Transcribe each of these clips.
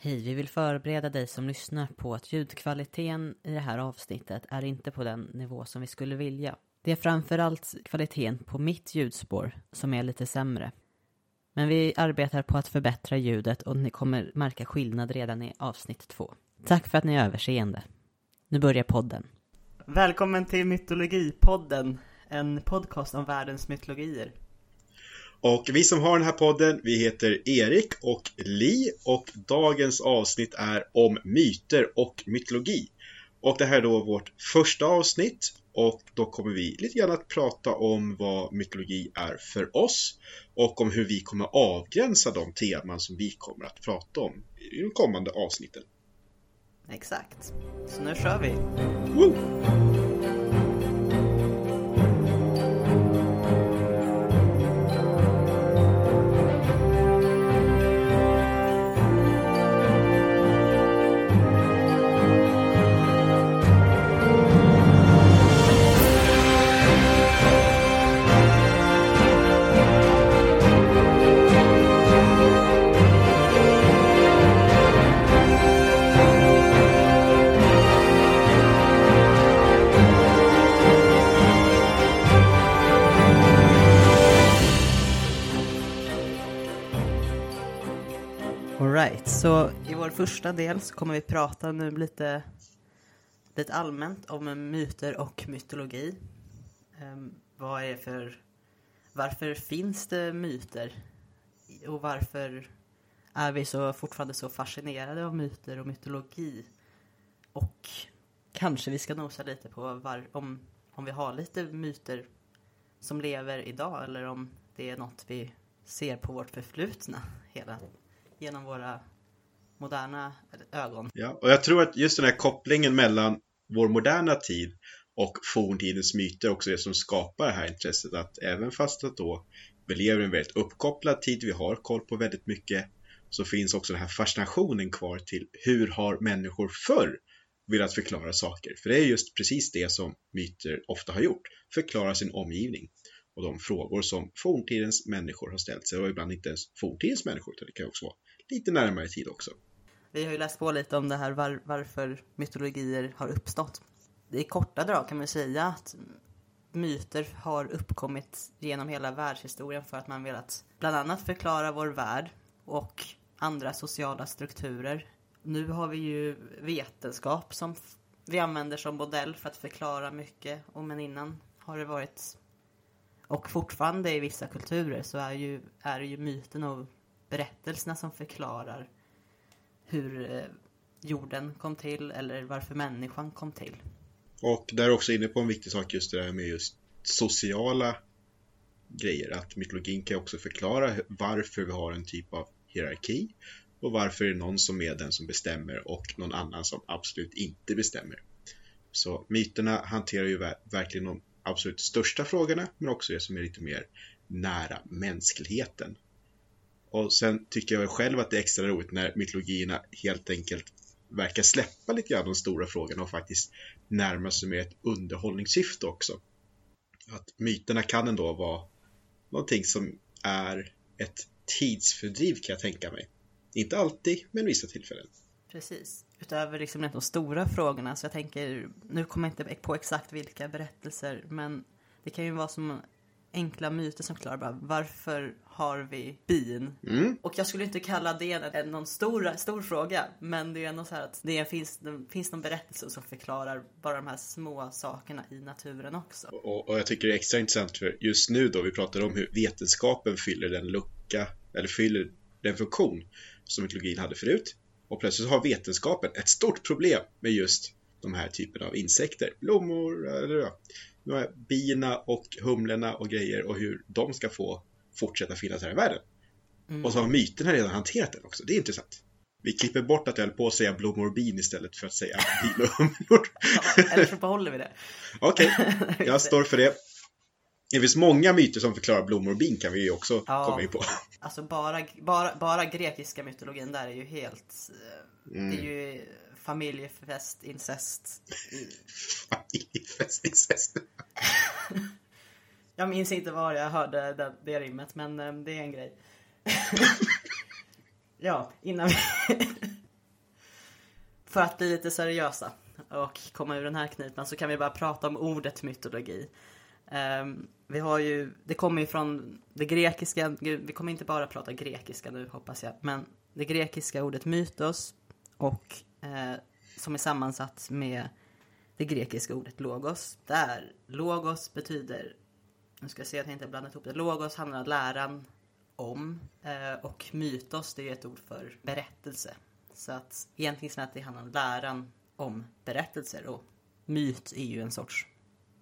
Hej, vi vill förbereda dig som lyssnar på att ljudkvaliteten i det här avsnittet är inte på den nivå som vi skulle vilja. Det är framförallt kvaliteten på mitt ljudspår som är lite sämre. Men vi arbetar på att förbättra ljudet och ni kommer märka skillnad redan i avsnitt två. Tack för att ni är överseende. Nu börjar podden. Välkommen till Mytologipodden, en podcast om världens mytologier. Och vi som har den här podden, vi heter Erik och Li och dagens avsnitt är om myter och mytologi. Och det här är då vårt första avsnitt och då kommer vi lite grann att prata om vad mytologi är för oss och om hur vi kommer avgränsa de teman som vi kommer att prata om i de kommande avsnitten. Exakt. Så nu kör vi. Woo! Första del så kommer vi prata nu lite, lite allmänt om myter och mytologi. Um, vad är för... Varför finns det myter? Och varför är vi så, fortfarande så fascinerade av myter och mytologi? Och kanske vi ska nosa lite på var, om, om vi har lite myter som lever idag eller om det är något vi ser på vårt förflutna hela genom våra moderna ögon. Ja, och jag tror att just den här kopplingen mellan vår moderna tid och forntidens myter också är det som skapar det här intresset att även fast att då vi lever i en väldigt uppkopplad tid, vi har koll på väldigt mycket, så finns också den här fascinationen kvar till hur har människor förr velat förklara saker? För det är just precis det som myter ofta har gjort, förklara sin omgivning och de frågor som forntidens människor har ställt sig och ibland inte ens forntidens människor utan det kan också vara lite närmare tid också. Vi har ju läst på lite om det här var, varför mytologier har uppstått. I korta drag kan man säga att myter har uppkommit genom hela världshistorien för att man velat bland annat förklara vår värld och andra sociala strukturer. Nu har vi ju vetenskap som vi använder som modell för att förklara mycket, och men innan har det varit och fortfarande i vissa kulturer så är ju, är ju myten och berättelserna som förklarar hur eh, jorden kom till eller varför människan kom till. Och där är också inne på en viktig sak just det där med just sociala grejer. Att mytologin kan också förklara varför vi har en typ av hierarki och varför är det någon som är den som bestämmer och någon annan som absolut inte bestämmer. Så myterna hanterar ju verkligen de absolut största frågorna men också det som är lite mer nära mänskligheten. Och sen tycker jag själv att det är extra roligt när mytologierna helt enkelt verkar släppa lite grann de stora frågorna och faktiskt närma sig med ett underhållningssyfte också. Att myterna kan ändå vara någonting som är ett tidsfördriv kan jag tänka mig. Inte alltid, men vissa tillfällen. Precis. Utöver liksom de stora frågorna, så jag tänker, nu kommer jag inte på exakt vilka berättelser, men det kan ju vara som enkla myter som klarar bara varför har vi bin? Mm. Och jag skulle inte kalla det någon stor, stor fråga, men det är ändå så här att det finns, det finns någon berättelse som förklarar bara de här små sakerna i naturen också. Och, och jag tycker det är extra intressant för just nu då vi pratar om hur vetenskapen fyller den lucka, eller fyller den funktion som mytologin hade förut. Och plötsligt har vetenskapen ett stort problem med just de här typerna av insekter, blommor, eller bina och humlorna och grejer och hur de ska få fortsätta finnas här i världen. Mm. Och så har myterna redan hanterat den också. Det är intressant. Vi klipper bort att jag höll på att säga blommor och bin istället för att säga bin och humlor. ja, eller så behåller vi det. Okej, okay, jag står för det. Det finns många myter som förklarar blommor och bin kan vi ju också ja, komma in på. Alltså bara, bara, bara grekiska mytologin där är ju helt... Mm. Det är ju familjefest, incest. familjefest, incest. Jag minns inte var jag hörde det, det rimmet, men um, det är en grej. ja, innan vi, för att bli lite seriösa och komma ur den här knipan så kan vi bara prata om ordet mytologi. Um, vi har ju, det kommer ju från det grekiska, gud, vi kommer inte bara prata grekiska nu hoppas jag, men det grekiska ordet mytos och eh, som är sammansatt med det grekiska ordet logos. Där logos betyder, nu ska jag se att jag inte blandat ihop det, logos handlar läran om eh, och mytos det är ett ord för berättelse. Så att egentligen så att det handlar om läran om berättelser och myt är ju en sorts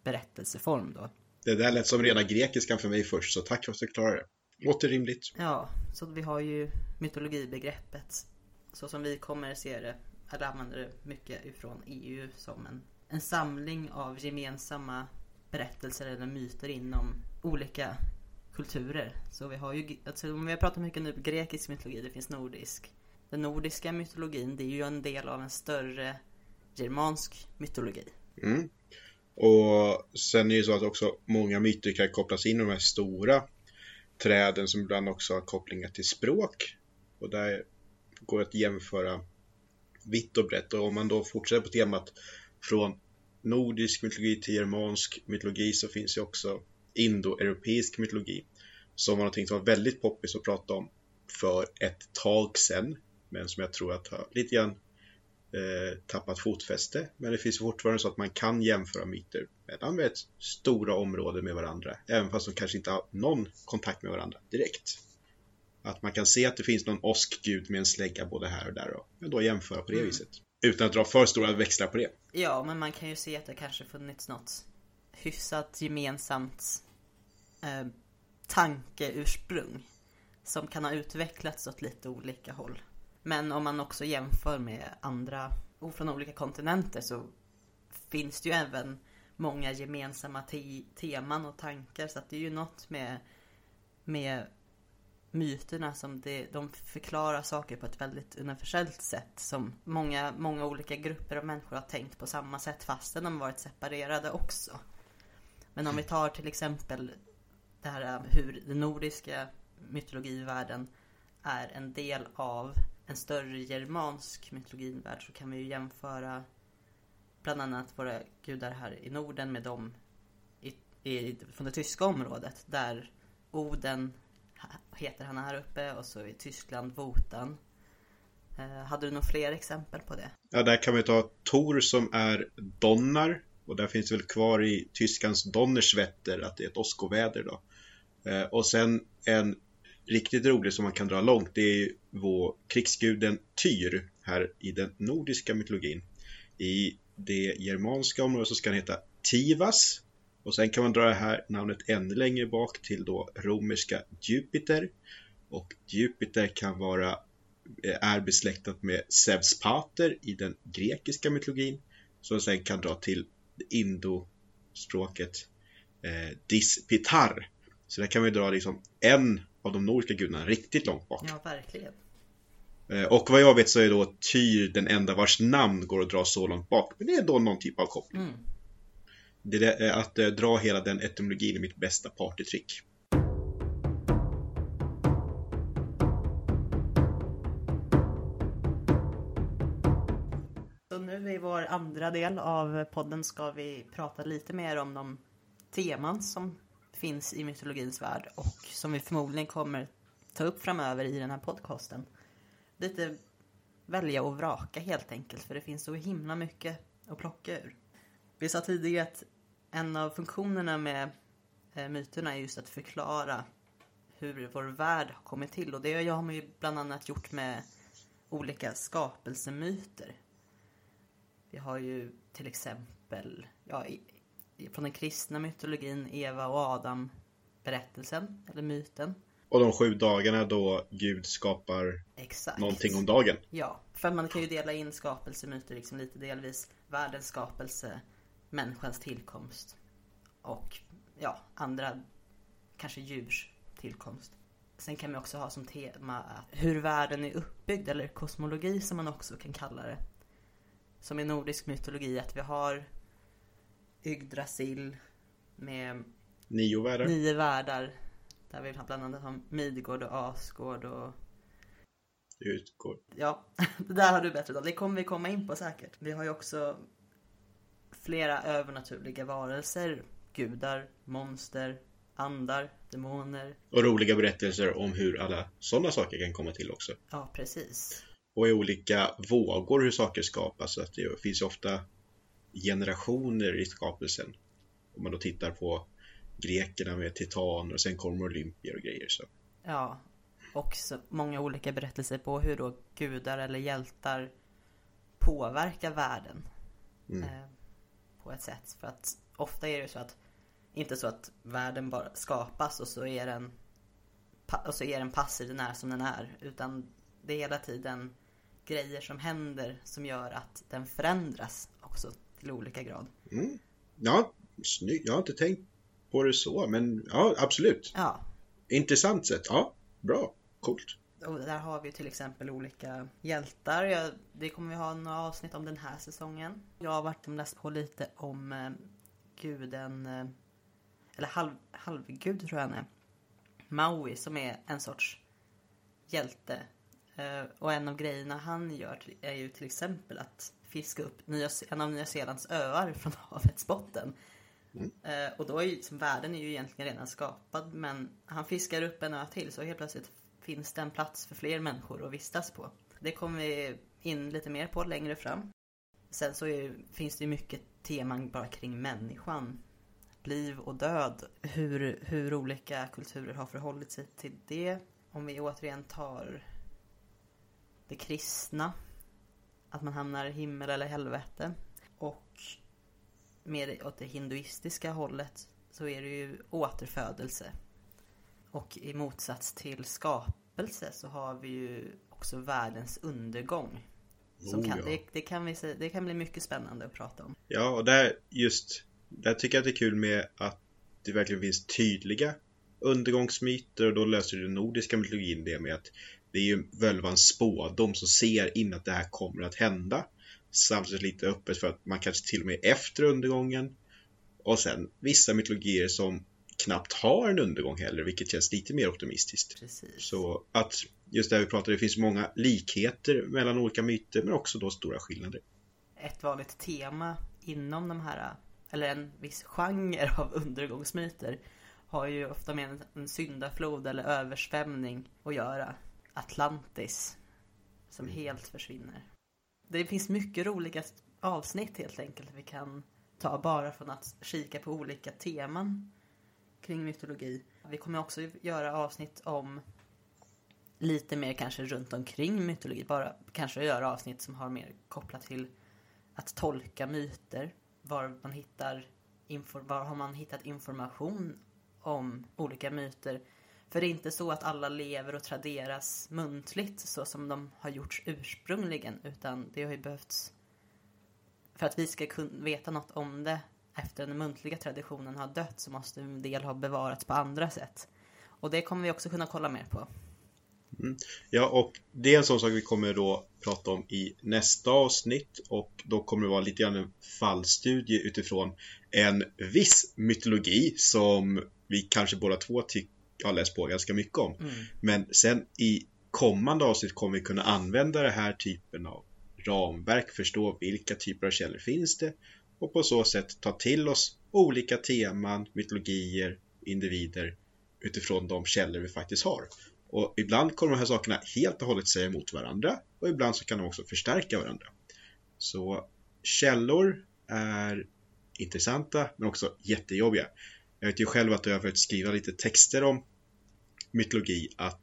berättelseform då. Det där lät som rena grekiskan för mig först, så tack för att du klarade det. Låter rimligt. Ja, så vi har ju mytologibegreppet så som vi kommer se det, eller använder det mycket ifrån EU som en, en samling av gemensamma berättelser eller myter inom olika kulturer. Så vi har ju, alltså vi har pratat mycket nu grekisk mytologi, det finns nordisk. Den nordiska mytologin, det är ju en del av en större germansk mytologi. Mm. Och sen är det så att också många myter kan kopplas in i de här stora träden som ibland också har kopplingar till språk. Och där går det att jämföra vitt och brett. Och om man då fortsätter på temat från nordisk mytologi till germansk mytologi så finns ju också indoeuropeisk mytologi som var någonting som var väldigt poppis att prata om för ett tag sedan men som jag tror att har lite grann eh, tappat fotfäste. Men det finns fortfarande så att man kan jämföra myter mellan ett stora områden med varandra även fast de kanske inte har någon kontakt med varandra direkt. Att man kan se att det finns någon åskgud med en slägga både här och där och men då jämföra på det mm. viset. Utan att dra för stora växlar på det. Ja, men man kan ju se att det kanske funnits något hyfsat gemensamt eh, tankeursprung som kan ha utvecklats åt lite olika håll. Men om man också jämför med andra från olika kontinenter så finns det ju även många gemensamma te teman och tankar så att det är ju något med, med myterna som det, de förklarar saker på ett väldigt universellt sätt som många, många olika grupper av människor har tänkt på samma sätt fastän de varit separerade också. Men om vi tar till exempel det här eh, hur den nordiska mytologivärlden är en del av en större germansk mytologivärld så kan vi ju jämföra bland annat våra gudar här i Norden med dem i, i, från det tyska området där Oden heter han här uppe och så i Tyskland Wotan. Eh, hade du några fler exempel på det? Ja, där kan vi ta Tor som är Donnar och där finns det väl kvar i tyskans Donnerswetter att det är ett åskoväder då. Eh, och sen en riktigt rolig som man kan dra långt det är ju vår krigsguden Tyr här i den nordiska mytologin. I det germanska området så ska han heta Tivas och sen kan man dra det här namnet ännu längre bak till då romerska Jupiter. Och Jupiter kan vara eh, är besläktat med Zeus pater i den grekiska mytologin som sen kan dra till indospråket eh, Dispitar. Så där kan vi dra liksom en av de nordiska gudarna riktigt långt bak. Ja, verkligen. Eh, och vad jag vet så är då Tyr den enda vars namn går att dra så långt bak. Men det är då någon typ av koppling. Mm. Det att eh, dra hela den etymologin är mitt bästa partytrick. Så nu i vår andra del av podden ska vi prata lite mer om de teman som finns i mytologins värld och som vi förmodligen kommer ta upp framöver i den här podcasten. Lite välja och vraka helt enkelt för det finns så himla mycket att plocka ur. Vi sa tidigare att en av funktionerna med eh, myterna är just att förklara hur vår värld har kommit till. Och det har man ju bland annat gjort med olika skapelsemyter. Vi har ju till exempel ja, från den kristna mytologin Eva och Adam berättelsen, eller myten. Och de sju dagarna då Gud skapar Exakt. någonting om dagen. Ja, för man kan ju dela in skapelsemyter liksom lite delvis. Världens skapelse, människans tillkomst och ja, andra kanske djurs tillkomst. Sen kan man också ha som tema hur världen är uppbyggd eller kosmologi som man också kan kalla det. Som i nordisk mytologi att vi har Yggdrasil med nio världar. Nio världar. Där vi bland annat har Midgård och Asgård och Det utgår. Ja, det där har du bättre då. Det kommer vi komma in på säkert. Vi har ju också flera övernaturliga varelser. Gudar, monster, andar, demoner. Och roliga berättelser om hur alla sådana saker kan komma till också. Ja, precis. Och i olika vågor hur saker skapas. Så att det finns ofta generationer i skapelsen. Om man då tittar på grekerna med titaner och sen kommer olympier och grejer. Så. Ja, och så många olika berättelser på hur då gudar eller hjältar påverkar världen. Mm. På ett sätt. För att ofta är det så att inte så att världen bara skapas och så är den och så är den passiv, den är som den är. Utan det är hela tiden grejer som händer som gör att den förändras också till olika grad. Mm. Ja, snyggt. Jag har inte tänkt på det så, men ja, absolut. Ja, Intressant sätt. Ja, bra. Coolt. Och där har vi till exempel olika hjältar. Jag, det kommer vi ha några avsnitt om den här säsongen. Jag har varit och läst på lite om eh, guden, eh, eller halv, halvgud tror jag han är. Maui som är en sorts hjälte. Eh, och en av grejerna han gör är ju till exempel att fiska upp Nya, en av Nya Zeelands öar från havets botten. Eh, och då är ju liksom, världen är ju egentligen redan skapad men han fiskar upp en ö till så helt plötsligt finns det en plats för fler människor att vistas på. Det kommer vi in lite mer på längre fram. Sen så är, finns det ju mycket teman bara kring människan. Liv och död. Hur, hur olika kulturer har förhållit sig till det. Om vi återigen tar det kristna. Att man hamnar i himmel eller helvete. Och mer åt det hinduistiska hållet så är det ju återfödelse. Och i motsats till skapelse så har vi ju också världens undergång. Som Oh, kan, ja. det, det, kan vi, det kan bli mycket spännande att prata om. Ja, och där just, där tycker jag att det är kul med att det verkligen finns tydliga undergångsmyter och då löser den nordiska mytologin det med att det är ju völvans spådom som ser in att det här kommer att hända. Samtidigt lite öppet för att man kanske till och med är efter undergången. Och sen vissa mytologier som knappt har en undergång heller, vilket känns lite mer optimistiskt. Precis. Så att just där vi pratade, det finns många likheter mellan olika myter men också då stora skillnader. Ett vanligt tema inom de här, eller en viss genre av undergångsmyter har ju ofta med en, en syndaflod eller översvämning att göra. Atlantis, som helt försvinner. Det finns mycket roliga avsnitt helt enkelt vi kan ta bara från att kika på olika teman kring mytologi. Vi kommer också göra avsnitt om lite mer kanske runt omkring mytologi. Bara kanske göra avsnitt som har mer kopplat till att tolka myter. Var man hittar infor- var har man hittat information om olika myter. För det är inte så att alla lever och traderas muntligt så som de har gjorts ursprungligen. Utan det har ju behövts för att vi ska kunna veta något om det efter den muntliga traditionen har dött så måste en del ha bevarats på andra sätt. Och det kommer vi också kunna kolla mer på. Ja, och det är en sån sak vi kommer då prata om i nästa avsnitt och då kommer det vara lite grann en fallstudie utifrån en viss mytologi som vi kanske båda två har läst på ganska mycket om. Men sen i kommande avsnitt kommer vi kunna använda den här typen av ramverk, förstå vilka typer av källor finns det och på så sätt ta till oss olika teman, mytologier, individer utifrån de källor vi faktiskt har. Och ibland kommer de här sakerna helt och hållet säga emot varandra och ibland så kan de också förstärka varandra. Så källor är intressanta men också jättejobbiga. Jag vet ju själv att jag har försökt skriva lite texter om mytologi att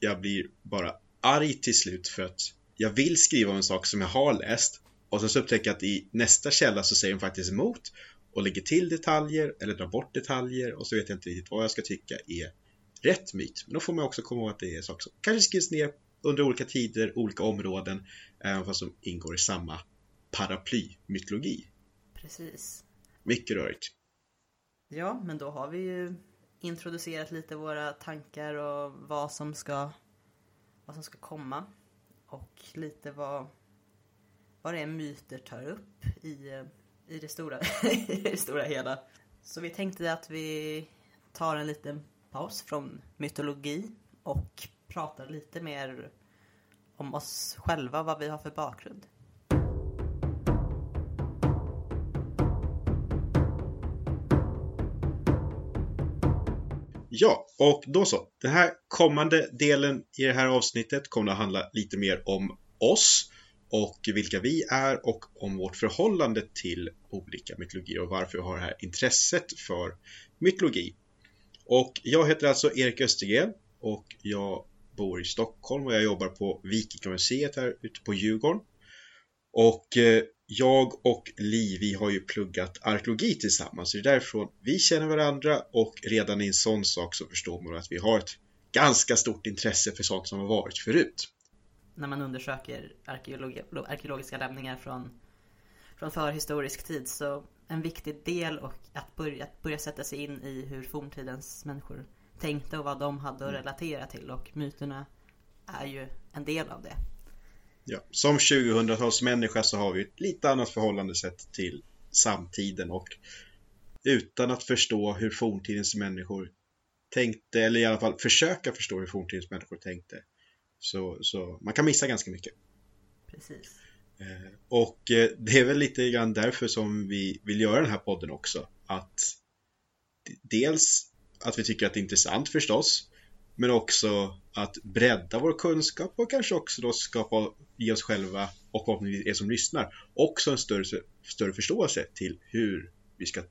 jag blir bara arg till slut för att jag vill skriva om en sak som jag har läst och sen så upptäcker jag att i nästa källa så säger de faktiskt emot och lägger till detaljer eller drar bort detaljer och så vet jag inte riktigt vad jag ska tycka är rätt myt. Men då får man också komma ihåg att det är saker som kanske skrivs ner under olika tider, olika områden, även fast de ingår i samma paraplymytologi. Precis. Mycket rörigt. Ja, men då har vi ju introducerat lite våra tankar och vad som ska, vad som ska komma. Och lite vad, vad det är myter tar upp i, eh, i, det stora, i det stora hela. Så vi tänkte att vi tar en liten paus från mytologi och pratar lite mer om oss själva, vad vi har för bakgrund. Ja, och då så. Den här kommande delen i det här avsnittet kommer att handla lite mer om oss och vilka vi är och om vårt förhållande till olika mytologier och varför vi har det här intresset för mytologi. Och jag heter alltså Erik Östergren och jag bor i Stockholm och jag jobbar på Vikingamuseet här ute på Djurgården. Och eh, jag och Li, vi har ju pluggat arkeologi tillsammans, så det är därifrån vi känner varandra och redan i en sån sak så förstår man att vi har ett ganska stort intresse för sånt som har varit förut. När man undersöker arkeologi, arkeologiska lämningar från, från förhistorisk tid så en viktig del och att börja, att börja sätta sig in i hur forntidens människor tänkte och vad de hade att relatera till och myterna är ju en del av det. Ja, som 2000-talsmänniska så har vi ett lite annat förhållande sett till samtiden och utan att förstå hur forntidens människor tänkte, eller i alla fall försöka förstå hur forntidens människor tänkte. Så, så man kan missa ganska mycket. Precis. Eh, och eh, det är väl lite grann därför som vi vill göra den här podden också. Att dels att vi tycker att det är intressant förstås, men också att bredda vår kunskap och kanske också då skapa, ge oss själva och förhoppningsvis er som lyssnar också en större, större förståelse till hur vi ska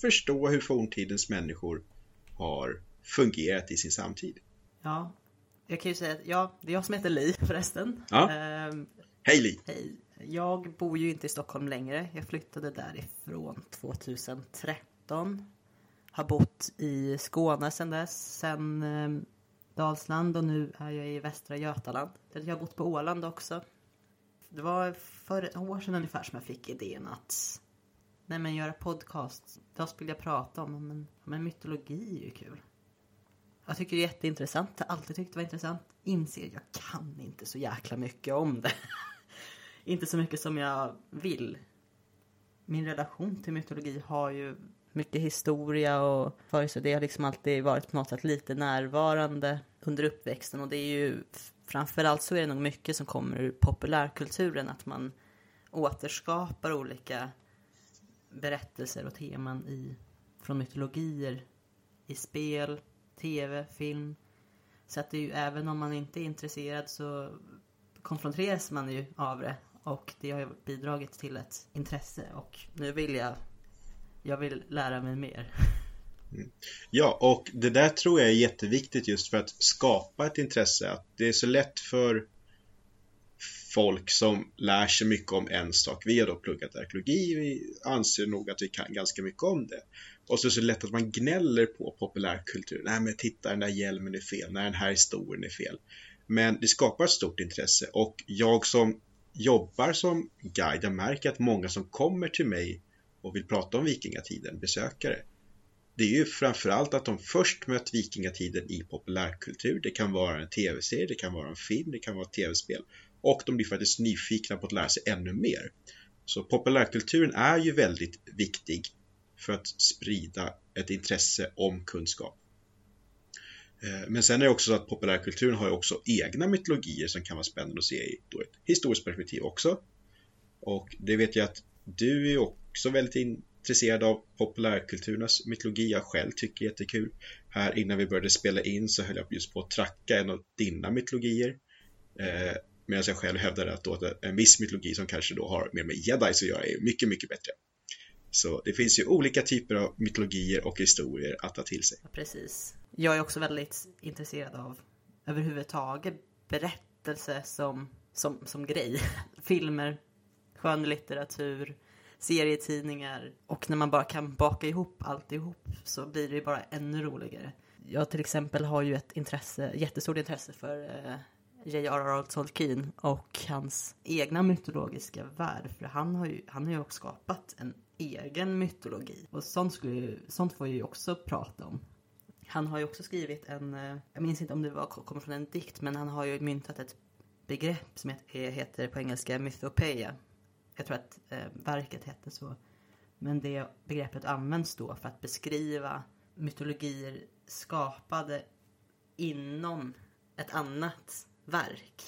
förstå hur forntidens människor har fungerat i sin samtid. Ja, jag kan ju säga att ja, det är jag som heter Li förresten. Ja. Ehm, Hej Li! Hej! Jag bor ju inte i Stockholm längre. Jag flyttade därifrån 2013. Har bott i Skåne sedan dess, sen eh, Dalsland och nu är jag i Västra Götaland. Jag har bott på Åland också. Det var för ett år sedan ungefär som jag fick idén att nej men göra podcast. Vad skulle jag prata om? Men, men mytologi är ju kul. Jag tycker det är jätteintressant. Jag har alltid tyckt det var intressant. Inser jag kan inte så jäkla mycket om det. inte så mycket som jag vill. Min relation till mytologi har ju mycket historia och för så det har liksom alltid varit på något sätt lite närvarande under uppväxten och det är ju framförallt så är det nog mycket som kommer ur populärkulturen att man återskapar olika berättelser och teman i, från mytologier i spel, tv, film. Så att det ju, även om man inte är intresserad så konfronteras man ju av det och det har ju bidragit till ett intresse och nu vill jag jag vill lära mig mer. Mm. Ja, och det där tror jag är jätteviktigt just för att skapa ett intresse. Att det är så lätt för folk som lär sig mycket om en sak. Vi har då pluggat arkeologi, vi anser nog att vi kan ganska mycket om det. Och så är det så lätt att man gnäller på populärkultur. Nej men titta den där hjälmen är fel, nej den här historien är fel. Men det skapar ett stort intresse och jag som jobbar som guide, jag märker att många som kommer till mig och vill prata om vikingatiden, besökare, det är ju framförallt att de först mött vikingatiden i populärkultur. Det kan vara en tv-serie, det kan vara en film, det kan vara ett tv-spel. Och de blir faktiskt nyfikna på att lära sig ännu mer. Så populärkulturen är ju väldigt viktig för att sprida ett intresse om kunskap. Eh, men sen är det också så att populärkulturen har ju också egna mytologier som kan vara spännande att se i ett historiskt perspektiv också. Och det vet jag att du är också väldigt intresserad av populärkulturens mytologi. Jag själv tycker det är jättekul. Här innan vi började spela in så höll jag just på att tracka en av dina mytologier. Eh, Medan jag själv hävdade att då en viss mytologi som kanske då har mer med jedis att göra är mycket, mycket bättre. Så det finns ju olika typer av mytologier och historier att ta till sig. precis. Jag är också väldigt intresserad av överhuvudtaget berättelse som, som, som grej. Filmer, skönlitteratur, serietidningar och när man bara kan baka ihop alltihop så blir det ju bara ännu roligare. Jag till exempel har ju ett intresse, jättestort intresse för eh, eh, J.R.R. Tolkien och hans egna mytologiska värld. För han har ju, han har ju också skapat en egen mytologi. Och sånt, skulle, sånt får jag ju också prata om. Han har ju också skrivit en, eh, jag minns inte om det var, kommer från en dikt, men han har ju myntat ett begrepp som eh, heter på engelska mythopeia. Jag tror att eh, verket hette så. Men det begreppet används då för att beskriva mytologier skapade inom ett annat verk.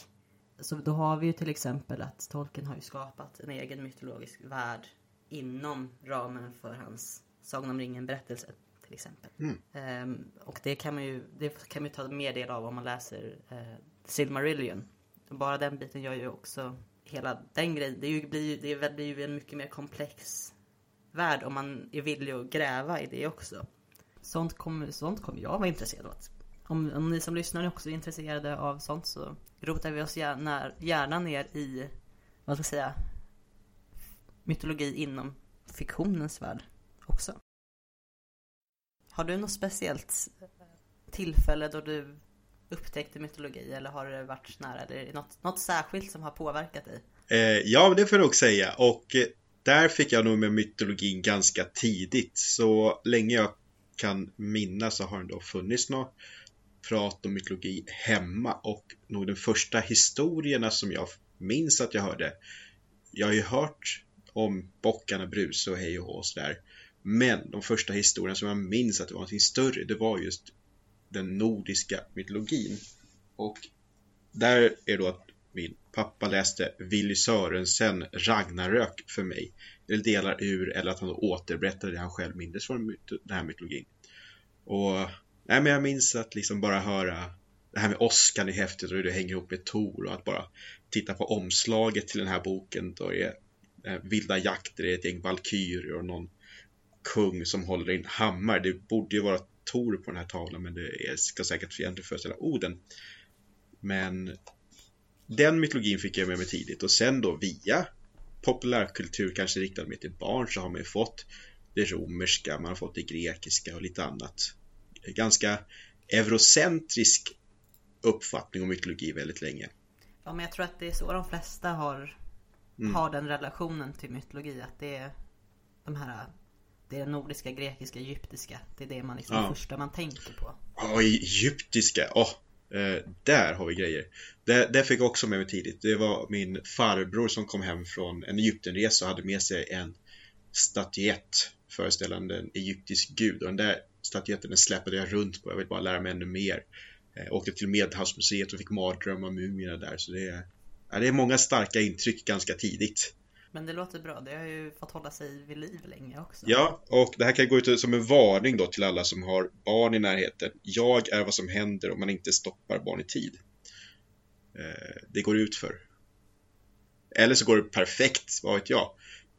Så då har vi ju till exempel att Tolkien har ju skapat en egen mytologisk värld inom ramen för hans Sagan om ringen berättelse till exempel. Ehm, och det kan man ju det kan man ju ta mer del av om man läser eh, Silmarillion. Bara den biten gör ju också hela den grejen. Det, är ju, blir, ju, det blir ju en mycket mer komplex värld om man är villig att gräva i det också. Sånt kommer, sånt kommer jag vara intresserad av. Om, om ni som lyssnar också är intresserade av sånt så rotar vi oss gärna, gärna ner i, vad ska jag säga, mytologi inom fiktionens värld också. Har du något speciellt tillfälle då du upptäckte mytologi eller har det varit nära eller är det något, något särskilt som har påverkat dig? Eh, ja, det får jag nog säga. Och eh, där fick jag nog med mytologin ganska tidigt. Så länge jag kan minnas så har det då funnits något prat om mytologi hemma. Och nog de första historierna som jag minns att jag hörde. Jag har ju hört om bockarna Bruse och hej och hå och sådär. Men de första historierna som jag minns att det var någonting större, det var just den nordiska mytologin. Och där är då att min pappa läste Willy Sörensen Ragnarök för mig. Eller delar ur, eller att han återberättade det han själv mindes från den här mytologin. Och nej, men jag minns att liksom bara höra det här med åskan är häftigt och hur det hänger ihop med Tor och att bara titta på omslaget till den här boken. Då är eh, vilda jakter, det är ett gäng valkyrier och någon kung som håller i en hammare. Det borde ju vara Tor på den här tavlan men det är, ska säkert egentligen föreställa Oden. Men den mytologin fick jag med mig tidigt och sen då via populärkultur, kanske riktad mer till barn, så har man ju fått det romerska, man har fått det grekiska och lite annat. Ganska eurocentrisk uppfattning om mytologi väldigt länge. Ja, men jag tror att det är så de flesta har, har den relationen till mytologi. Att det är de här, det är nordiska, grekiska, egyptiska. Det är det man liksom, Ja. första man tänker på. Ja, egyptiska, eh, där har vi grejer. Det, det fick jag också med mig tidigt. Det var min farbror som kom hem från en Egyptenresa och hade med sig en statyett föreställande en egyptisk gud. Och den där statyetten släpade jag runt på. Jag vill bara lära mig ännu mer. Eh, åkte till Medelhavsmuseet och fick mardrömmar om mumierna där. Så det är, ja, det är många starka intryck ganska tidigt. Men det låter bra. Det har ju fått hålla sig vid liv länge också. Ja, och det här kan gå ut som en varning då till alla som har barn i närheten. Jag är vad som händer om man inte stoppar barn i tid. Eh, Det går ut för. Eller så går det perfekt, vad vet jag.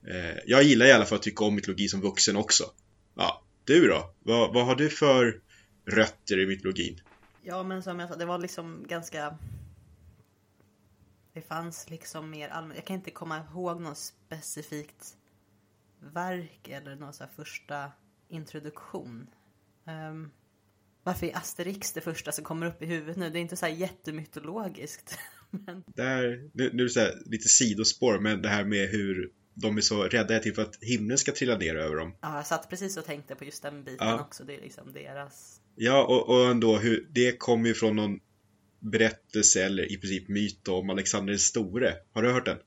Eh, Jag gillar i alla fall att tycka om mytologi som vuxen också. Ja, du då? Vad, vad har du för rötter i mytologin? Ja, men som jag sa, det var liksom ganska... Det fanns liksom mer allmänt. Jag kan inte komma ihåg något specifikt verk eller någon så här första introduktion. Um, varför är Asterix det första som kommer upp i huvudet nu? Det är inte så här jättemytologiskt. Men Där, nu, nu är det så här, lite sidospår, men det här med hur de är så rädda till för att himlen ska trilla ner över dem. ja, jag satt precis och tänkte på just den biten Ja. också. Det är liksom deras... Ja, och, och ändå hur det kommer ju från någon berättelse eller i princip myt om Alexander den store. Har du hört den?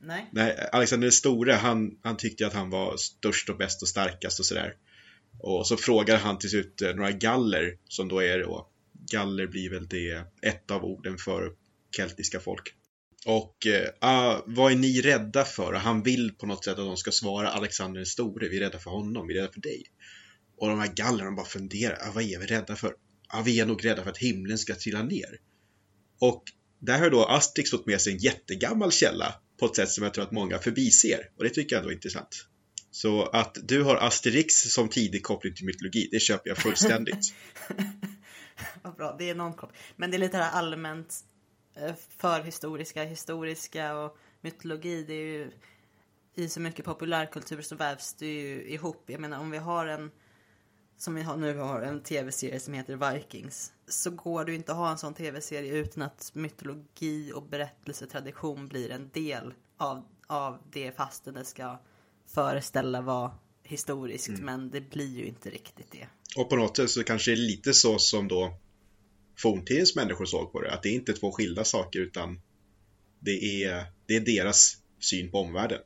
Nej? Nej, Alexander den store, han, han tyckte att han var störst och bäst och starkast och sådär. Och så frågar han till slut eh, några galler, som då är då, galler blir väl det ett av orden för keltiska folk. Och uh, vad är ni rädda för? Och han vill på något sätt att de ska svara Alexander den store, vi är rädda för honom, vi är rädda för dig. Och de här gallerna bara funderar, ah, vad är vi rädda för? Ah, vi är nog rädda för att himlen ska trilla ner. Och där har då Asterix fått med sig en jättegammal källa på ett sätt som jag tror att många förbiser. Och det tycker jag ändå är intressant. Så att du har Asterix som tidig koppling till mytologi, det köper jag fullständigt. Vad bra, det är någon koppling. Men det är lite det här allmänt förhistoriska, historiska och mytologi. Det är ju i så mycket populärkultur så vävs det ju ihop. Jag menar om vi har en som vi har, nu har en tv-serie som heter Vikings så går det ju inte att ha en sån tv-serie utan att mytologi och berättelsetradition blir en del av, av det fastän det ska föreställa vara historiskt men det blir ju inte riktigt det. Och på något sätt så kanske det är lite så som då forntidens människor såg på det, att det är inte två skilda saker utan det är, det är deras syn på omvärlden.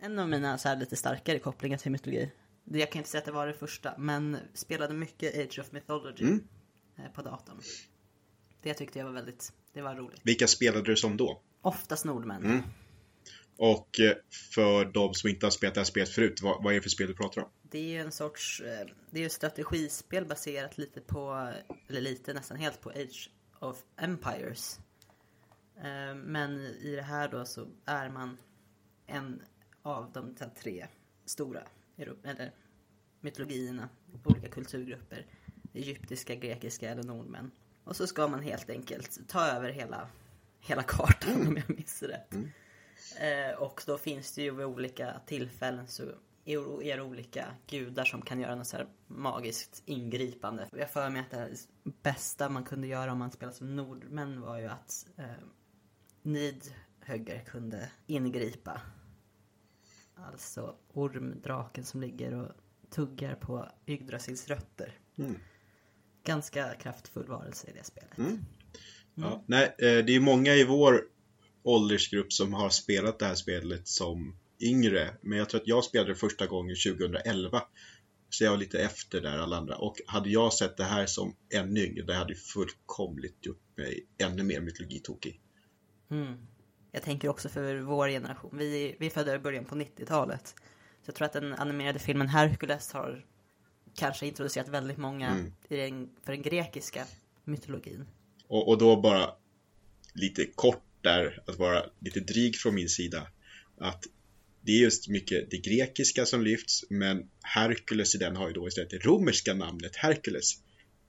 En av mina så lite starkare kopplingar till mytologi, jag kan inte säga att det var det första, men spelade mycket Age of Mythology Mm. eh, på datorn. Det tyckte jag var väldigt det var roligt. Vilka spelade du som då? Oftast nordmän. Mm. Och eh, för de som inte har spelat det här spelet förut, vad, vad är det för spel du pratar om? Det är ju en sorts, eh, det är ju strategispel baserat lite på, eller lite nästan helt på Age of Empires. Eh, Men i det här då så är man en av de tre stora eller mytologierna, olika kulturgrupper. Egyptiska, grekiska eller nordmän. Och så ska man helt enkelt ta över hela, hela kartan om jag minns rätt. Eh, och då finns det ju vid olika tillfällen så är det olika gudar som kan göra något så här magiskt ingripande. Jag för mig att det bästa man kunde göra om man spelade som nordmän var ju att eh, Nidhögger kunde ingripa. Alltså ormdraken som ligger och tuggar på Yggdrasils rötter. Mm. Ganska kraftfull varelse i det spelet. Mm. Ja, nej, eh, det är många i vår åldersgrupp som har spelat det här spelet som yngre. Men jag tror att jag spelade det första gången 2011. Så jag var lite efter där alla andra. Och hade jag sett det här som ännu yngre, det hade fullkomligt gjort mig ännu mer mytologitokig. Mm. Jag tänker också för vår generation. Vi, vi födda i början på 90-talet. Så jag tror att den animerade filmen Hercules har kanske introducerat väldigt många Mm. i den, för den grekiska mytologin. Och, och då bara lite kort där, att vara lite dryg från min sida. Att det är just mycket det grekiska som lyfts, men Herkules i den har ju då istället det romerska namnet Herkules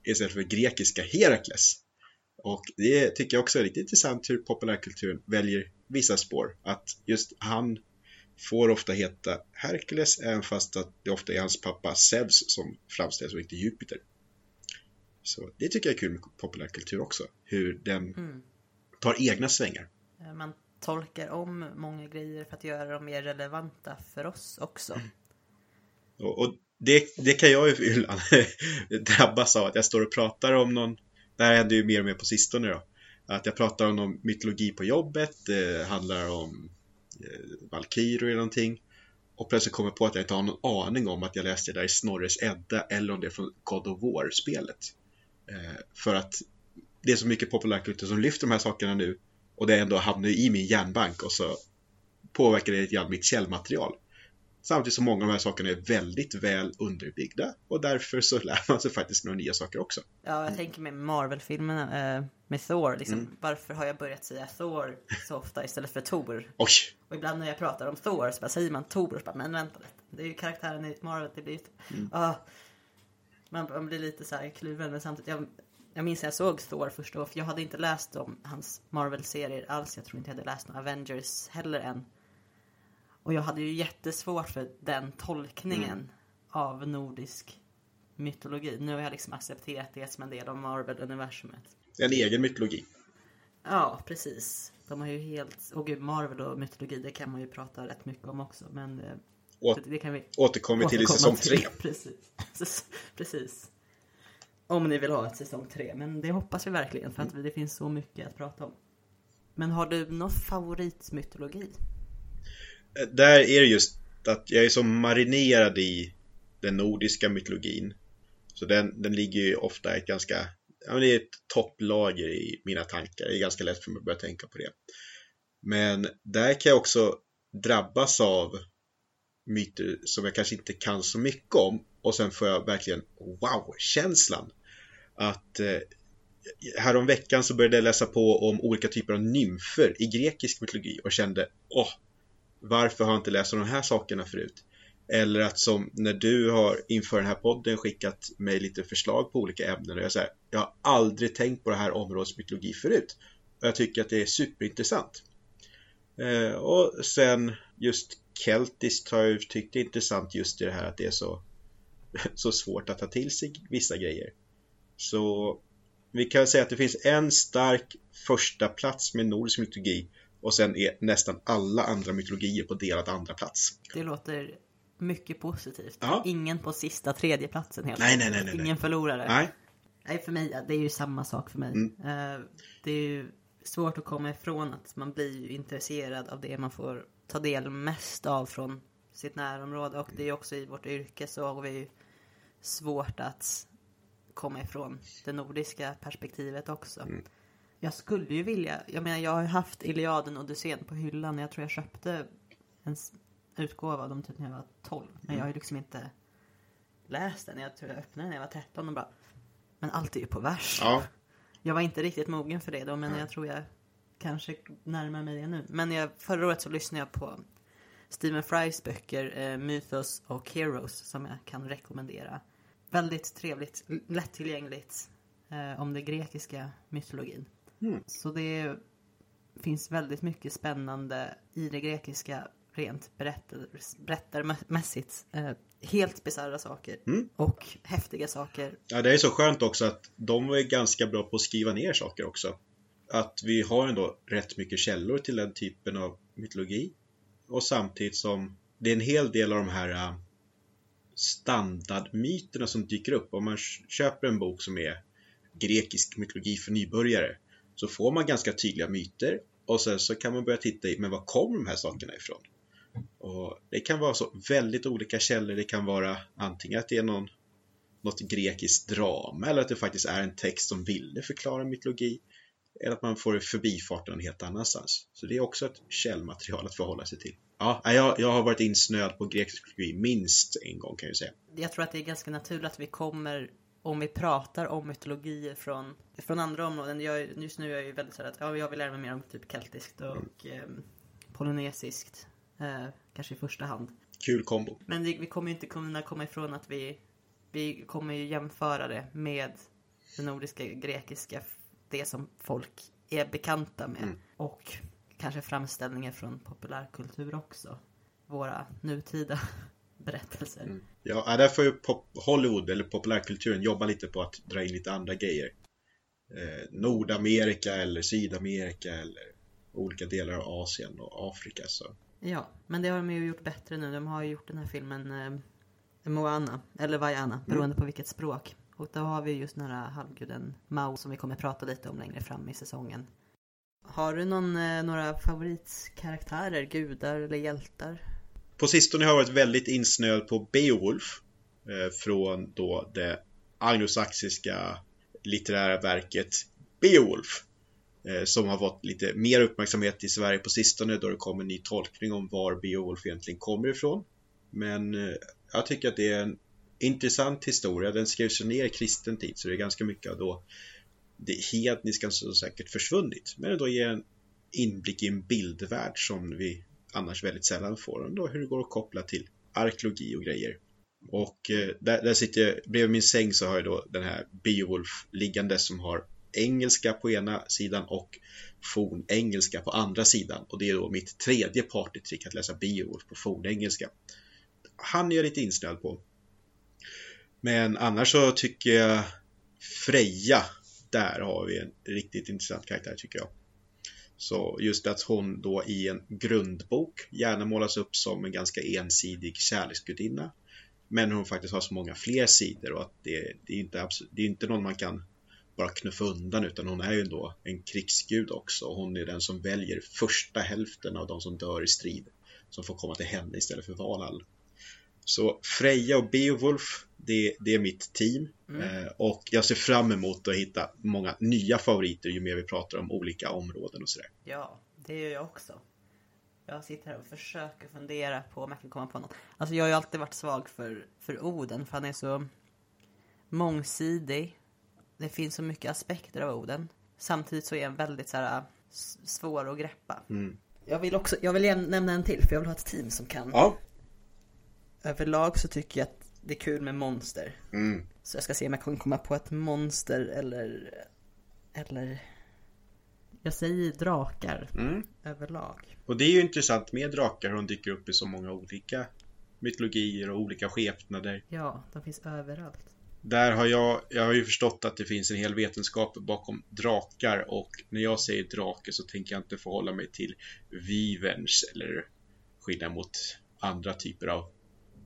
istället för grekiska Herakles. Och det tycker jag också är lite intressant hur populärkulturen väljer vissa spår. Att just han får ofta heta Herkules även fast att det ofta är hans pappa Zeus som framställs och inte Jupiter. Så det tycker jag är kul med populärkultur också. Hur den Mm tar egna svängar. Eh, Man tolkar om många grejer för att göra dem mer relevanta för oss också. Och, och det, det kan jag ju ibland drabbas av att jag står och pratar om någon Det här händer ju mer och mer på sistone då Att jag pratar om någon mytologi på jobbet Det handlar om eh, Valkyrior eller någonting Och plötsligt kommer jag på att jag inte har någon aning om att jag läste det där i Snorres Edda Eller om det är från God of War-spelet eh, För att Det är så mycket populärkultur som lyfter de här sakerna nu Och det ändå hamnar i min hjärnbank och så Påverkar det lite grann mitt källmaterial Samtidigt som många av de här sakerna är väldigt väl underbyggda och därför så lär man sig faktiskt några nya saker också. Ja, jag tänker med Marvel-filmerna eh, med Thor. Liksom, Mm. Varför har jag börjat säga Thor så ofta istället för Thor? Oj! Och ibland när jag pratar om Thor så bara säger man Thor. Så bara, men vänta lite. Det är ju karaktären i Marvel. Det blir Mm. ah, man, man blir lite så här kluven. Men samtidigt. Jag, jag minns jag såg Thor först då. För jag hade inte läst om hans Marvel-serier alls. Jag tror inte jag hade läst några Avengers heller än. Och jag hade ju jättesvårt för den tolkningen Mm. av nordisk mytologi. Nu har jag liksom accepterat det som en del av Marvel-universumet. En egen mytologi. Ja, precis. De har ju helt... Och gud, Marvel och mytologi, det kan man ju prata rätt mycket om också. Men eh, Å- det, kan vi återkommer till i säsong till. tre. Precis. precis. Om ni vill ha ett säsong tre. Men det hoppas vi verkligen, för att det finns så mycket att prata om. Men har du någon favoritmytologi? Där är det just att jag är så marinerad i den nordiska mytologin. Så den, den ligger ju ofta i ett ganska, ja men det är ett topplager i mina tankar. Det är ganska lätt för mig att börja tänka på det. Men där kan jag också drabbas av myter som jag kanske inte kan så mycket om och sen får jag verkligen wow-känslan. Att härom häromveckan så började jag läsa på om olika typer av nymfer i grekisk mytologi och kände åh, varför har jag inte läst om de här sakerna förut? Eller att som när du har inför den här podden skickat mig lite förslag på olika ämnen och jag säger jag har aldrig tänkt på det här områdets mytologi förut. Och jag tycker att det är superintressant. Eh, och sen just keltiskt har jag tyckt det är intressant just i det här att det är så, så svårt att ta till sig vissa grejer. Så vi kan säga att det finns en stark första plats med nordisk mytologi och sen är nästan alla andra mytologier på delad andra plats. Det låter mycket positivt. Ja. Ingen på sista tredje platsen helt Nej, nej, nej, nej, nej. Ingen förlorare. Nej, Nej, för mig, det är ju samma sak för mig. Mm. Eh, Det är ju svårt att komma ifrån att man blir ju intresserad av det man får ta del mest av från sitt närområde. Och det är ju också i vårt yrke så har vi ju svårt att komma ifrån det nordiska perspektivet också. Mm. Jag skulle ju vilja, jag menar jag har ju haft Iliaden och Odysseen på hyllan. Jag tror jag köpte en utgåva av dem typ när jag var 12. Men jag har ju liksom inte läst den. Jag tror jag öppnade den när jag var 13 och bara Men allt är ju på vers. Ja, Jag var inte riktigt mogen för det då men jag tror jag kanske närmar mig det nu. Men jag, förra året så lyssnade jag på Stephen Frys böcker eh, Mythos och Heroes som jag kan rekommendera. Väldigt trevligt, lättillgängligt eh, om den grekiska mytologin. Mm. Så det finns väldigt mycket spännande i det grekiska rent berättar, berättarmässigt. Eh, helt bisarra saker Mm. och häftiga saker. Ja, det är så skönt också att de är ganska bra på att skriva ner saker också. Att vi har ändå rätt mycket källor till den typen av mytologi. Och samtidigt som det är en hel del av de här äh, standardmyterna som dyker upp. Om man köper en bok som är grekisk mytologi för nybörjare så får man ganska tydliga myter och sen så kan man börja titta i, men var kommer de här sakerna ifrån? Och det kan vara så väldigt olika källor. Det kan vara antingen att det är någon något grekiskt drama eller att det faktiskt är en text som ville förklara mytologi. Eller att man får det förbifarten någon helt annanstans. Så det är också ett källmaterial att förhålla sig till. Ja, jag, jag har varit insnöad på grekisk mytologi minst en gång kan jag säga. jag tror att det är ganska naturligt att vi kommer om vi pratar om mytologier från, från andra områden. Jag, just nu är jag ju väldigt så här att ja, jag vill lära mig mer om typ keltiskt och eh, polynesiskt. Eh, kanske i första hand. Kul kombo. Men det, vi kommer ju inte kunna komma ifrån att vi, vi kommer ju jämföra det med det nordiska grekiska, det som folk är bekanta med. Mm. Och kanske framställningar från populärkultur också. Våra nutida berättelser. Mm. Ja, ja, där får ju Hollywood eller populärkulturen jobba lite på att dra in lite andra grejer. Eh, Nordamerika eller Sydamerika eller olika delar av Asien och Afrika. Så. Ja, men det har de ju gjort bättre nu. De har ju gjort den här filmen eh, Moana, eller Vaiana, beroende på vilket språk. Och då har vi just den här halvguden Mao som vi kommer prata lite om längre fram i säsongen. Har du någon, eh, några favoritkaraktärer, gudar eller hjältar? På sistone har jag varit väldigt insnöad på Beowulf eh, från då det anglosaxiska litterära verket Beowulf eh, som har fått lite mer uppmärksamhet i Sverige på sistone då det kom en ny tolkning om var Beowulf egentligen kommer ifrån. Men jag tycker att det är en intressant historia. Den skrevs ju ner i kristen tid så det är ganska mycket av då det hedniska som säkert försvunnit. Men det då ger en inblick i en bildvärld som vi annars väldigt sällan får. Och då hur det går att koppla till arkeologi och grejer. Och eh, där, där sitter jag, bredvid min säng så har jag då den här Beowulf liggande som har engelska på ena sidan och fornengelska på andra sidan. Och det är då mitt tredje partytrick att läsa Beowulf på fornengelska. Han är jag lite insnöad på. Men annars så tycker jag Freja, där har vi en riktigt intressant karaktär tycker jag. Så just att hon då i en grundbok gärna målas upp som en ganska ensidig kärleksgudinna. Men hon faktiskt har så många fler sidor och att det, det, är, inte det är inte någon man kan bara knuffa undan utan hon är ju ändå en krigsgud också och hon är den som väljer första hälften av de som dör i strid som får komma till henne istället för Valhall. Så Freja och Beowulf, det, det är mitt team eh, och jag ser fram emot att hitta många nya favoriter ju mer vi pratar om olika områden och sådär. Ja, det gör jag också. Jag sitter här och försöker fundera på om jag kan komma på något. Alltså jag har ju alltid varit svag för, för Oden för han är så mångsidig. Det finns så mycket aspekter av Oden. Samtidigt så är han väldigt så här, s- svår att greppa. Mm. Jag vill också, jag vill nämna en till för jag vill ha ett team som kan. Ja. Överlag så tycker jag att det är kul med monster. Mm. Så jag ska se om jag kan komma på ett monster eller... Eller... Jag säger drakar Mm. överlag. Och det är ju intressant med drakar hur de dyker upp i så många olika mytologier och olika skepnader. Ja, de finns överallt. Där har jag, jag har ju förstått att det finns en hel vetenskap bakom drakar och när jag säger drake så tänker jag inte förhålla mig till viverns eller skillnad mot andra typer av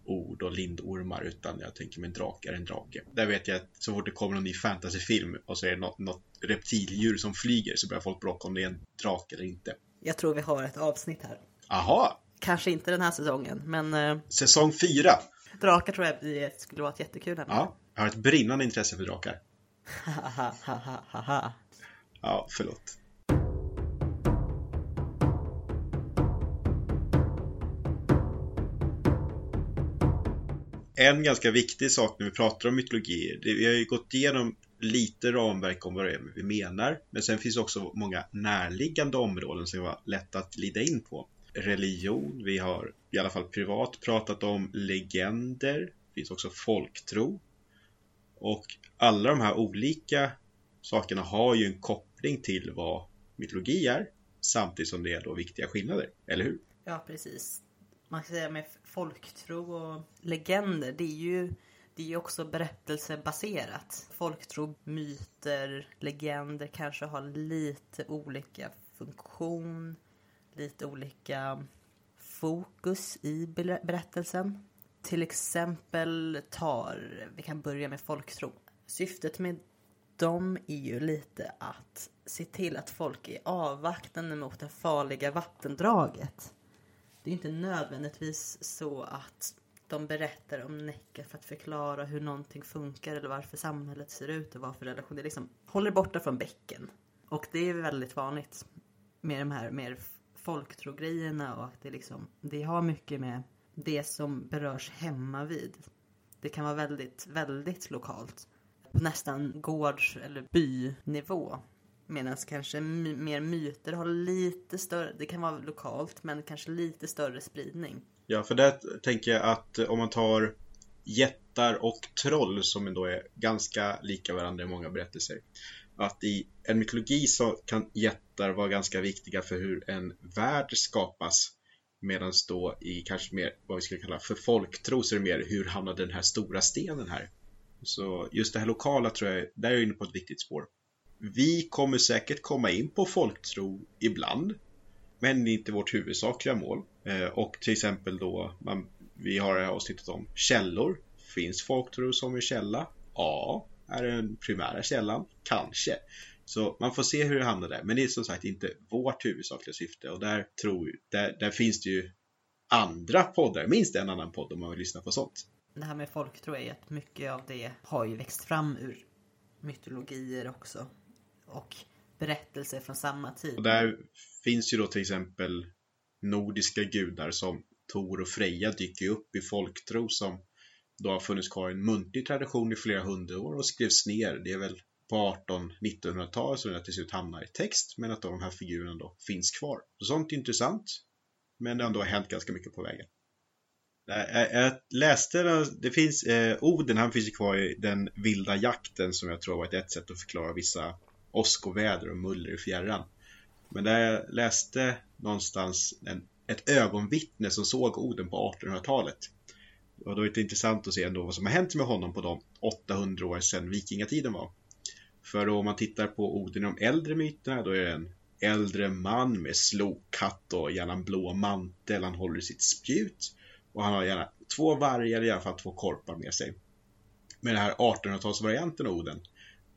ord och lindormar utan jag tänker mig en drake är en drake. Där vet jag att så fort det kommer någon ny fantasyfilm och så är det något, något reptildjur som flyger så börjar folk bråka om det är en drake eller inte. Jag tror vi har ett avsnitt här. Aha! Kanske inte den här säsongen, men äh, Säsong 4! drakar tror jag skulle vara ett jättekul ämne. Ja, jag har ett brinnande intresse för drakar. Ja, förlåt. En ganska viktig sak när vi pratar om mytologi, det, vi har ju gått igenom lite ramverk om vad det är vi menar, men sen finns också många närliggande områden som var lätt att lida in på. Religion, vi har i alla fall privat pratat om legender, det finns också folktro. Och alla de här olika sakerna har ju en koppling till vad mytologi är, samtidigt som det är då viktiga skillnader, eller hur? Ja, precis. Man kan säga med folktro och legender, det är ju det är också berättelsebaserat. Folktro, myter, legender kanske har lite olika funktion, lite olika fokus i berättelsen. Till exempel tar, vi kan börja med folktro. Syftet med dem är ju lite att se till att folk är avvaktande mot det farliga vattendraget. Det är inte nödvändigtvis så att de berättar om Näcka för att förklara hur någonting funkar eller varför samhället ser ut och varför relationer liksom håller borta från bäcken. Och det är väldigt vanligt med de här mer folktrogrejerna och att det liksom, det har mycket med det som berörs hemma vid. Det kan vara väldigt, väldigt lokalt. På nästan gårds eller bynivå. Medan kanske my mer myter har lite större, det kan vara lokalt men kanske lite större spridning. Ja, för där tänker jag att eh, om man tar jättar och troll som ändå är ganska lika varandra i många berättelser. Att i en mytologi så kan jättar vara ganska viktiga för hur en värld skapas. Medan då i kanske mer vad vi skulle kalla för folktro så är det mer hur hamnade den här stora stenen här? Så just det här lokala tror jag, där är jag inne på ett viktigt spår. Vi kommer säkert komma in på folktro ibland. Men det är inte vårt huvudsakliga mål. Eh, och till exempel då, man, vi har det här avsnittet om källor. Finns folktro som en källa? Ja. Är det den primära källan? Kanske. Så man får se hur det hamnar där. Men det är som sagt inte vårt huvudsakliga syfte. Och där, tror, där, där finns det ju andra poddar, minst en annan podd om man vill lyssna på sånt. Det här med folktro är ju att mycket av det har ju växt fram ur mytologier också. Och berättelser från samma tid. Och där finns ju då till exempel nordiska gudar som Tor och Freja dyker upp i folktro som då har funnits kvar i en muntlig tradition i flera hundra år och skrevs ner. Det är väl på 18-1900-talet som det till slut hamnar i text men att de här figurerna då finns kvar. Så sånt är intressant men det har ändå hänt ganska mycket på vägen. Äh, äh, jag läste, det finns, eh, Oden han finns kvar i den vilda jakten som jag tror var ett sätt att förklara vissa åskoväder och muller i fjärran. Men där jag läste någonstans en, ett ögonvittne som såg Oden på 1800-talet. Och då är det intressant att se ändå vad som har hänt med honom på de 800 år sedan vikingatiden var. För om man tittar på Oden i de äldre myterna då är det en äldre man med slokhatt och gärna en blå mantel. Han håller i sitt spjut. Och han har gärna två vargar, i alla fall två korpar med sig. Med den här 1800-talsvarianten av Oden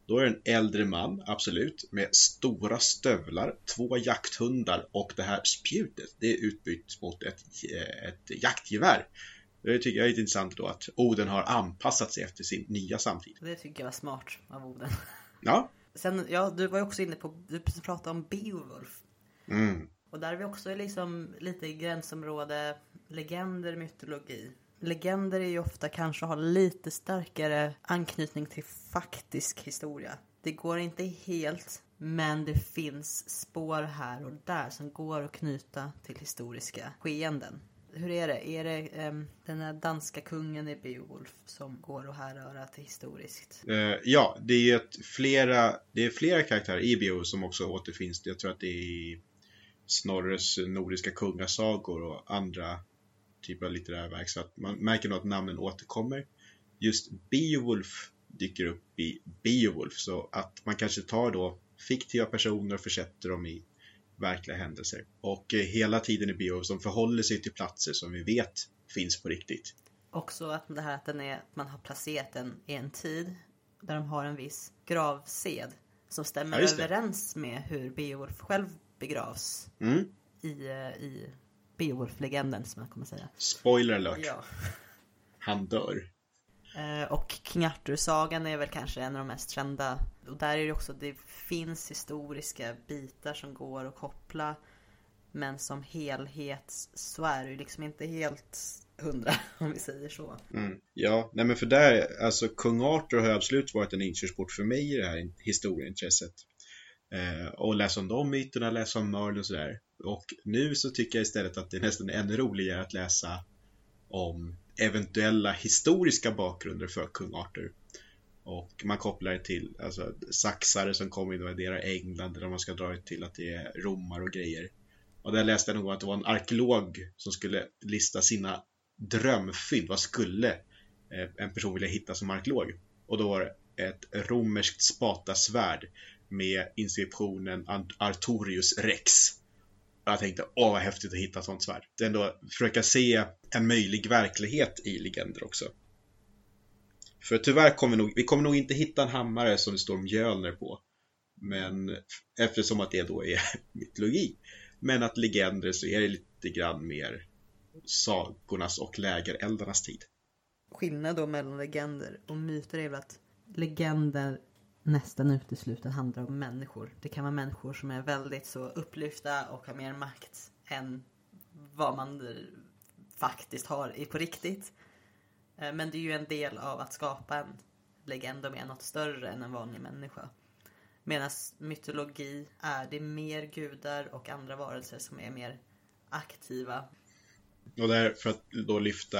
då är det en äldre man, absolut, med stora stövlar, två jakthundar och det här spjutet, det är utbytt mot ett, ett jaktgevär. Det tycker jag är intressant då att Oden har anpassat sig efter sin nya samtid. Det tycker jag var smart av Oden. Ja. Sen, ja, du var ju också inne på, du pratade om Beowulf. Mm. Och där är vi också liksom lite i gränsområde legender, mytologi legender är ju ofta kanske har lite starkare anknytning till faktisk historia. Det går inte helt, men det finns spår här och där som går att knyta till historiska skeenden. Hur är det? Är det um, den här danska kungen i Beowulf som går att härröra till historiskt? Uh, ja, det är, ett flera, det är flera karaktärer i Beowulf som också återfinns. Jag tror att det är i Snorres nordiska kungasagor och andra typ av litterära verk så att man märker nog att namnen återkommer. Just Beowulf dyker upp i Beowulf så att man kanske tar då fiktiva personer och försätter dem i verkliga händelser. Och eh, hela tiden i Beowulf som förhåller sig till platser som vi vet finns på riktigt. Också att det här att den är, man har placerat den i en tid där de har en viss gravsed som stämmer ja, överens med hur Beowulf själv begravs mm. i, eh, i Beowulf-legenden som man kommer säga. Spoiler alert. Ja. Han dör. Eh, och King Arthur-sagan är väl kanske en av de mest kända. Och där är det också, det finns historiska bitar som går att koppla. Men som helhet så är det ju liksom inte helt hundra om vi säger så. Mm. Ja, nej men för där, alltså kung Arthur har absolut varit en inkörsport för mig i det här historieintresset. Eh, och läsa om de myterna, läsa om Merlin och sådär. Och nu så tycker jag istället att det är nästan ännu roligare att läsa om eventuella historiska bakgrunder för kung Arthur. Och man kopplar det till alltså, saxare som kommer invaderar England eller man ska dra det till att det är romar och grejer. Och där läste jag nog att det var en arkeolog som skulle lista sina drömfynd. Vad skulle eh, en person vilja hitta som arkeolog? Och då var det ett romerskt spatasvärd med inskriptionen Artorius Rex. Och jag tänkte, åh vad häftigt att hitta ett sånt svärd. Det är ändå försöka se en möjlig verklighet i legender också. För tyvärr kommer vi nog, vi kommer nog inte hitta en hammare som det står Mjölner på. Men eftersom att det då är mytologi. Men att legender så är det lite grann mer sagornas och lägereldarnas tid. Skillnad då mellan legender och myter är väl att legender nästan uteslutande handlar om människor. Det kan vara människor som är väldigt så upplyfta och har mer makt än vad man faktiskt har på riktigt. Eh, men det är ju en del av att skapa en legend om är något större än en vanlig människa. Medan mytologi är det mer gudar och andra varelser som är mer aktiva. Och där för att då lyfta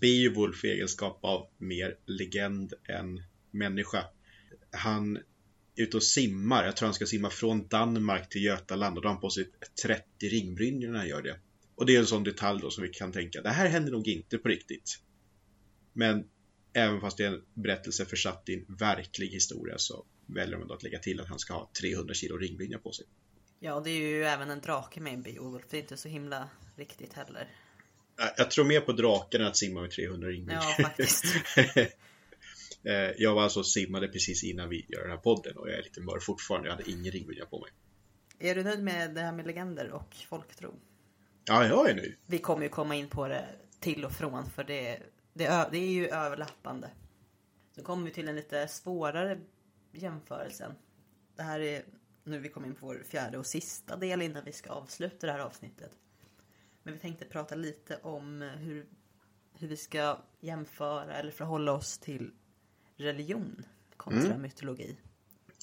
Beowulf i egenskap av mer legend än människa. Han är ute och simmar. Jag tror han ska simma från Danmark till Götaland och då har han på sig 30 ringbrynjor när han gör det. Och det är en sån detalj då som vi kan tänka, det här händer nog inte på riktigt. Men även fast det är en berättelse försatt i en verklig historia så väljer man då att lägga till att han ska ha 300 kilo ringbrynja på sig. Ja, det är ju även en drake med en Beowulf. Det är inte så himla riktigt heller. Jag tror mer på draken än att simma med 300 ringbrynjor. Ja, faktiskt. Eh, jag var alltså simmade precis innan vi gör den här podden och jag är lite mör fortfarande. Jag hade ingen ringbrynja på mig. Är du nöjd med det här med legender och folktro? Ja, jag är nöjd. Vi kommer ju komma in på det till och från för det, det, det är ju överlappande. Så kommer vi till en lite svårare jämförelsen. Det här är nu vi kommer in på vår fjärde och sista del innan vi ska avsluta det här avsnittet. Men vi tänkte prata lite om hur, hur vi ska jämföra eller förhålla oss till religion kontra mm. mytologi.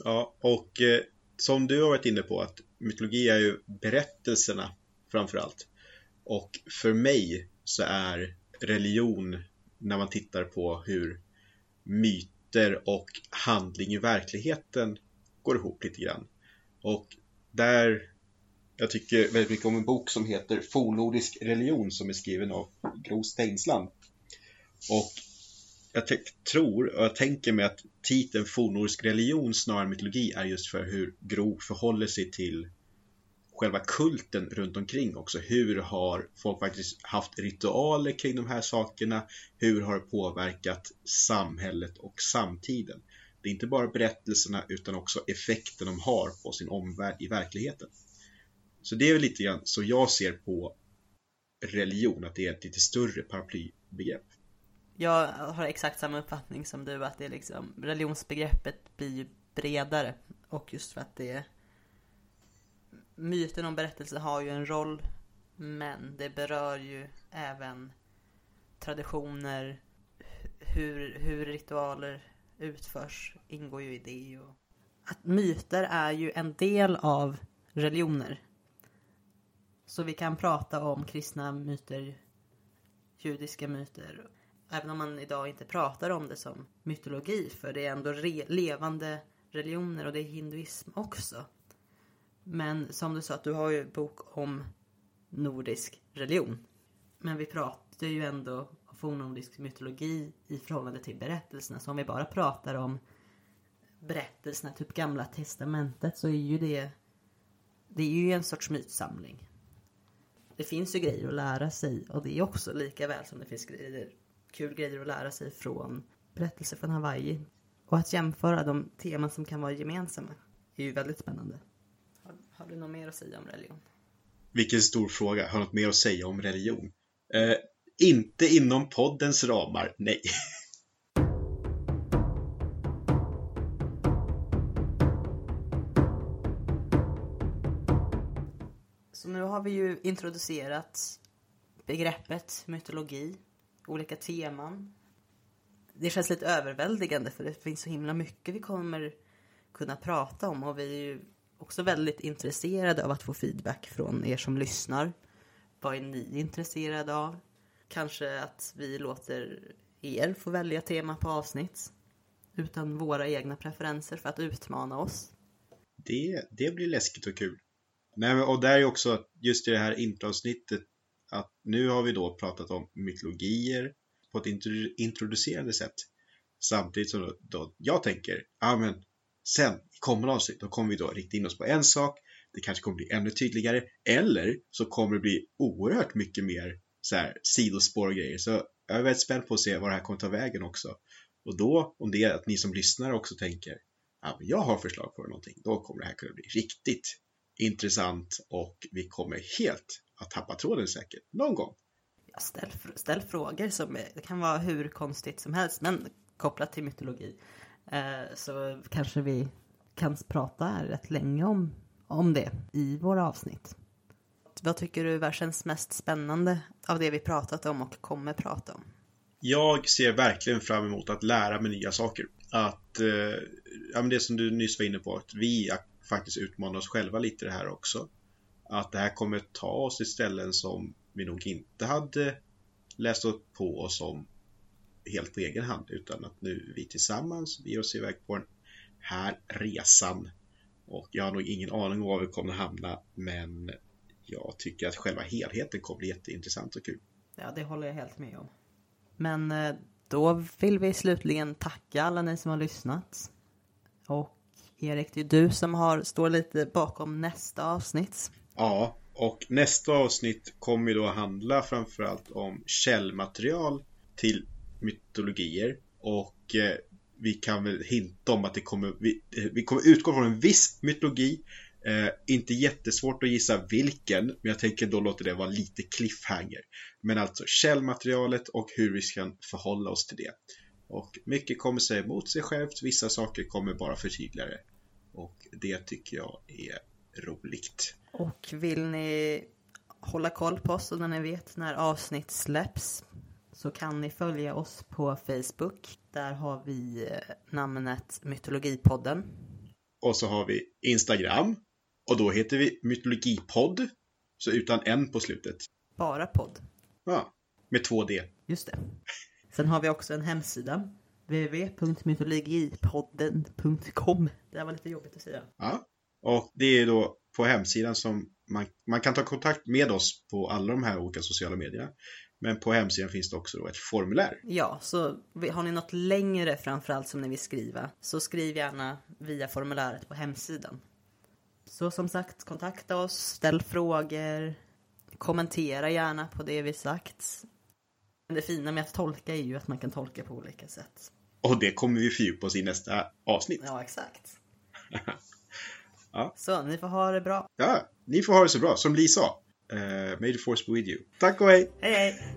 Ja, och eh, som du har varit inne på att mytologi är ju berättelserna framför allt. Och för mig så är religion när man tittar på hur myter och handling i verkligheten går ihop lite grann. Och där jag tycker väldigt mycket om en bok som heter Fornordisk religion som är skriven av Gro Steinsland. Och jag tror och jag tänker mig att titeln fornnordisk religion snarare än mytologi är just för hur Gro förhåller sig till själva kulten runt omkring också. Hur har folk faktiskt haft ritualer kring de här sakerna? Hur har det påverkat samhället och samtiden? Det är inte bara berättelserna utan också effekten de har på sin omvärld i verkligheten. Så det är väl lite grann så jag ser på religion, att det är ett lite större paraplybegrepp. Jag har exakt samma uppfattning som du att det är liksom religionsbegreppet blir ju bredare. Och just för att det är myten om berättelse har ju en roll men det berör ju även traditioner. Hur, hur ritualer utförs ingår ju i det och att myter är ju en del av religioner. Så vi kan prata om kristna myter judiska myter Även om man idag inte pratar om det som mytologi för det är ändå re levande religioner och det är hinduism också. Men som du sa, att du har ju bok om nordisk religion. Men vi pratar ju ändå om fornnordisk mytologi i förhållande till berättelserna. Så om vi bara pratar om berättelserna, typ gamla testamentet, så är ju det det är ju en sorts mytsamling. Det finns ju grejer att lära sig och det är också lika väl som det finns grejer kul grejer att lära sig från berättelser från Hawaii. Och att jämföra de teman som kan vara gemensamma är ju väldigt spännande. Har, har du något mer att säga om religion? Vilken stor fråga. Har något mer att säga om religion? Eh, inte inom poddens ramar, nej. Så nu har vi ju introducerat begreppet mytologi olika teman. Det känns lite överväldigande för det finns så himla mycket vi kommer kunna prata om och vi är ju också väldigt intresserade av att få feedback från er som lyssnar. Vad är ni intresserade av? Kanske att vi låter er få välja tema på avsnitt utan våra egna preferenser för att utmana oss. Det, det blir läskigt och kul. Nej, och där är också just i det här introavsnittet att nu har vi då pratat om mytologier på ett introducerande sätt. Samtidigt som då, då jag tänker, ja men sen i kommande avsnitt då kommer vi då rikta in oss på en sak. Det kanske kommer bli ännu tydligare eller så kommer det bli oerhört mycket mer så här sidospår och grejer. Så jag är väldigt spänd på att se vad det här kommer ta vägen också. Och då, om det är att ni som lyssnar också tänker ja, jag har förslag på någonting, då kommer det här kunna bli riktigt intressant och vi kommer helt att tappa tråden säkert någon gång. Ja, ställ, ställ frågor som det kan vara hur konstigt som helst, men kopplat till mytologi. Eh, så kanske vi kan prata rätt länge om, om det i våra avsnitt. Vad tycker du känns mest spännande av det vi pratat om och kommer prata om? Jag ser verkligen fram emot att lära mig nya saker. Att, eh, ja men det som du nyss var inne på, att vi faktiskt utmana oss själva lite det här också. Att det här kommer ta oss till ställen som vi nog inte hade läst upp på oss om helt på egen hand utan att nu vi tillsammans ger oss iväg på den här resan. Och jag har nog ingen aning om var vi kommer hamna men jag tycker att själva helheten kommer bli jätteintressant och kul. Ja, det håller jag helt med om. Men eh, då vill vi slutligen tacka alla ni som har lyssnat. Och Erik, det är du som har, står lite bakom nästa avsnitt. Ja, och nästa avsnitt kommer då handla framförallt om källmaterial till mytologier. Och eh, vi kan väl hinta om att det kommer, vi, eh, vi kommer utgå från en viss mytologi. Eh, inte jättesvårt att gissa vilken, men jag tänker då låta det vara lite cliffhanger. Men alltså källmaterialet och hur vi ska förhålla oss till det. Och mycket kommer säga emot sig självt, vissa saker kommer bara förtydliga det. Och det tycker jag är roligt. Och vill ni hålla koll på oss och när ni vet när avsnitt släpps så kan ni följa oss på Facebook. Där har vi eh, namnet Mytologipodden. Och så har vi Instagram. Och då heter vi Mytologipodd. Så utan en på slutet. Bara podd. Ja, med två D. Just det. Sen har vi också en hemsida. www.mytologipodden.com Det var lite jobbigt att säga. Ja, och det är då på hemsidan som man, man kan ta kontakt med oss på alla de här olika sociala medierna. Men på hemsidan finns det också då ett formulär. Ja, så har ni något längre framförallt som ni vill skriva så skriv gärna via formuläret på hemsidan. Så som sagt, kontakta oss, ställ frågor, kommentera gärna på det vi sagt. Men det fina med att tolka är ju att man kan tolka på olika sätt. Och det kommer vi fördjupa oss i nästa avsnitt. Ja, exakt. ja. Så, ni får ha det bra. Ja, ni får ha det så bra. Som Li sa. Uh, may the force be with you. Tack och hej! Hej hej!